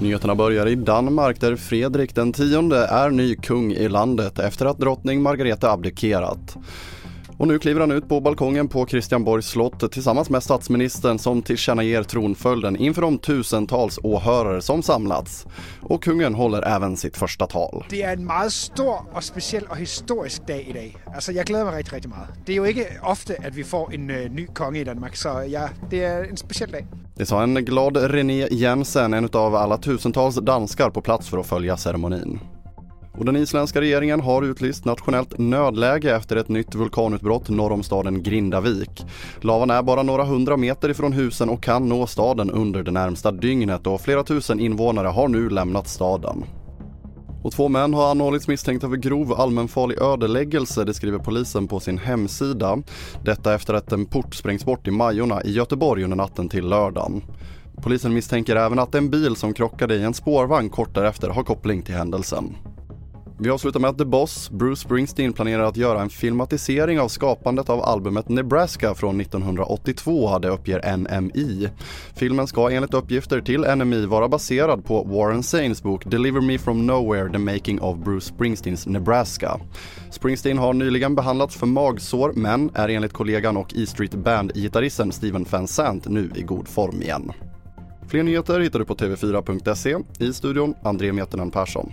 Nyheterna börjar i Danmark där Fredrik den tionde är ny kung i landet efter att drottning Margareta abdikerat. Och nu kliver han ut på balkongen på Christianborgs slott tillsammans med statsministern som tillkännager tronföljden inför de tusentals åhörare som samlats. Och kungen håller även sitt första tal. Det är en mycket stor och speciell och historisk dag idag. Alltså jag gläder mig riktigt, riktigt mycket. Det är ju inte ofta att vi får en øh, ny kung i Danmark så ja, det är en speciell dag. Det sa en glad René Jensen, en av alla tusentals danskar på plats för att följa ceremonin. Och den isländska regeringen har utlyst nationellt nödläge efter ett nytt vulkanutbrott norr om staden Grindavik. Lavan är bara några hundra meter ifrån husen och kan nå staden under det närmsta dygnet och flera tusen invånare har nu lämnat staden. Och två män har anhållits misstänkta för grov allmänfarlig ödeläggelse, det skriver polisen på sin hemsida. Detta efter att en port sprängs bort i Majorna i Göteborg under natten till lördagen. Polisen misstänker även att en bil som krockade i en spårvagn kort därefter har koppling till händelsen. Vi avslutar med att The Boss, Bruce Springsteen, planerar att göra en filmatisering av skapandet av albumet Nebraska från 1982, det uppger NMI. Filmen ska enligt uppgifter till NMI vara baserad på Warren Sains bok Deliver Me From Nowhere, The Making of Bruce Springsteens Nebraska. Springsteen har nyligen behandlats för magsår men är enligt kollegan och E Street Band-gitarristen Steven Van Sant nu i god form igen. Fler nyheter hittar du på tv4.se. I studion, André Metenen Persson.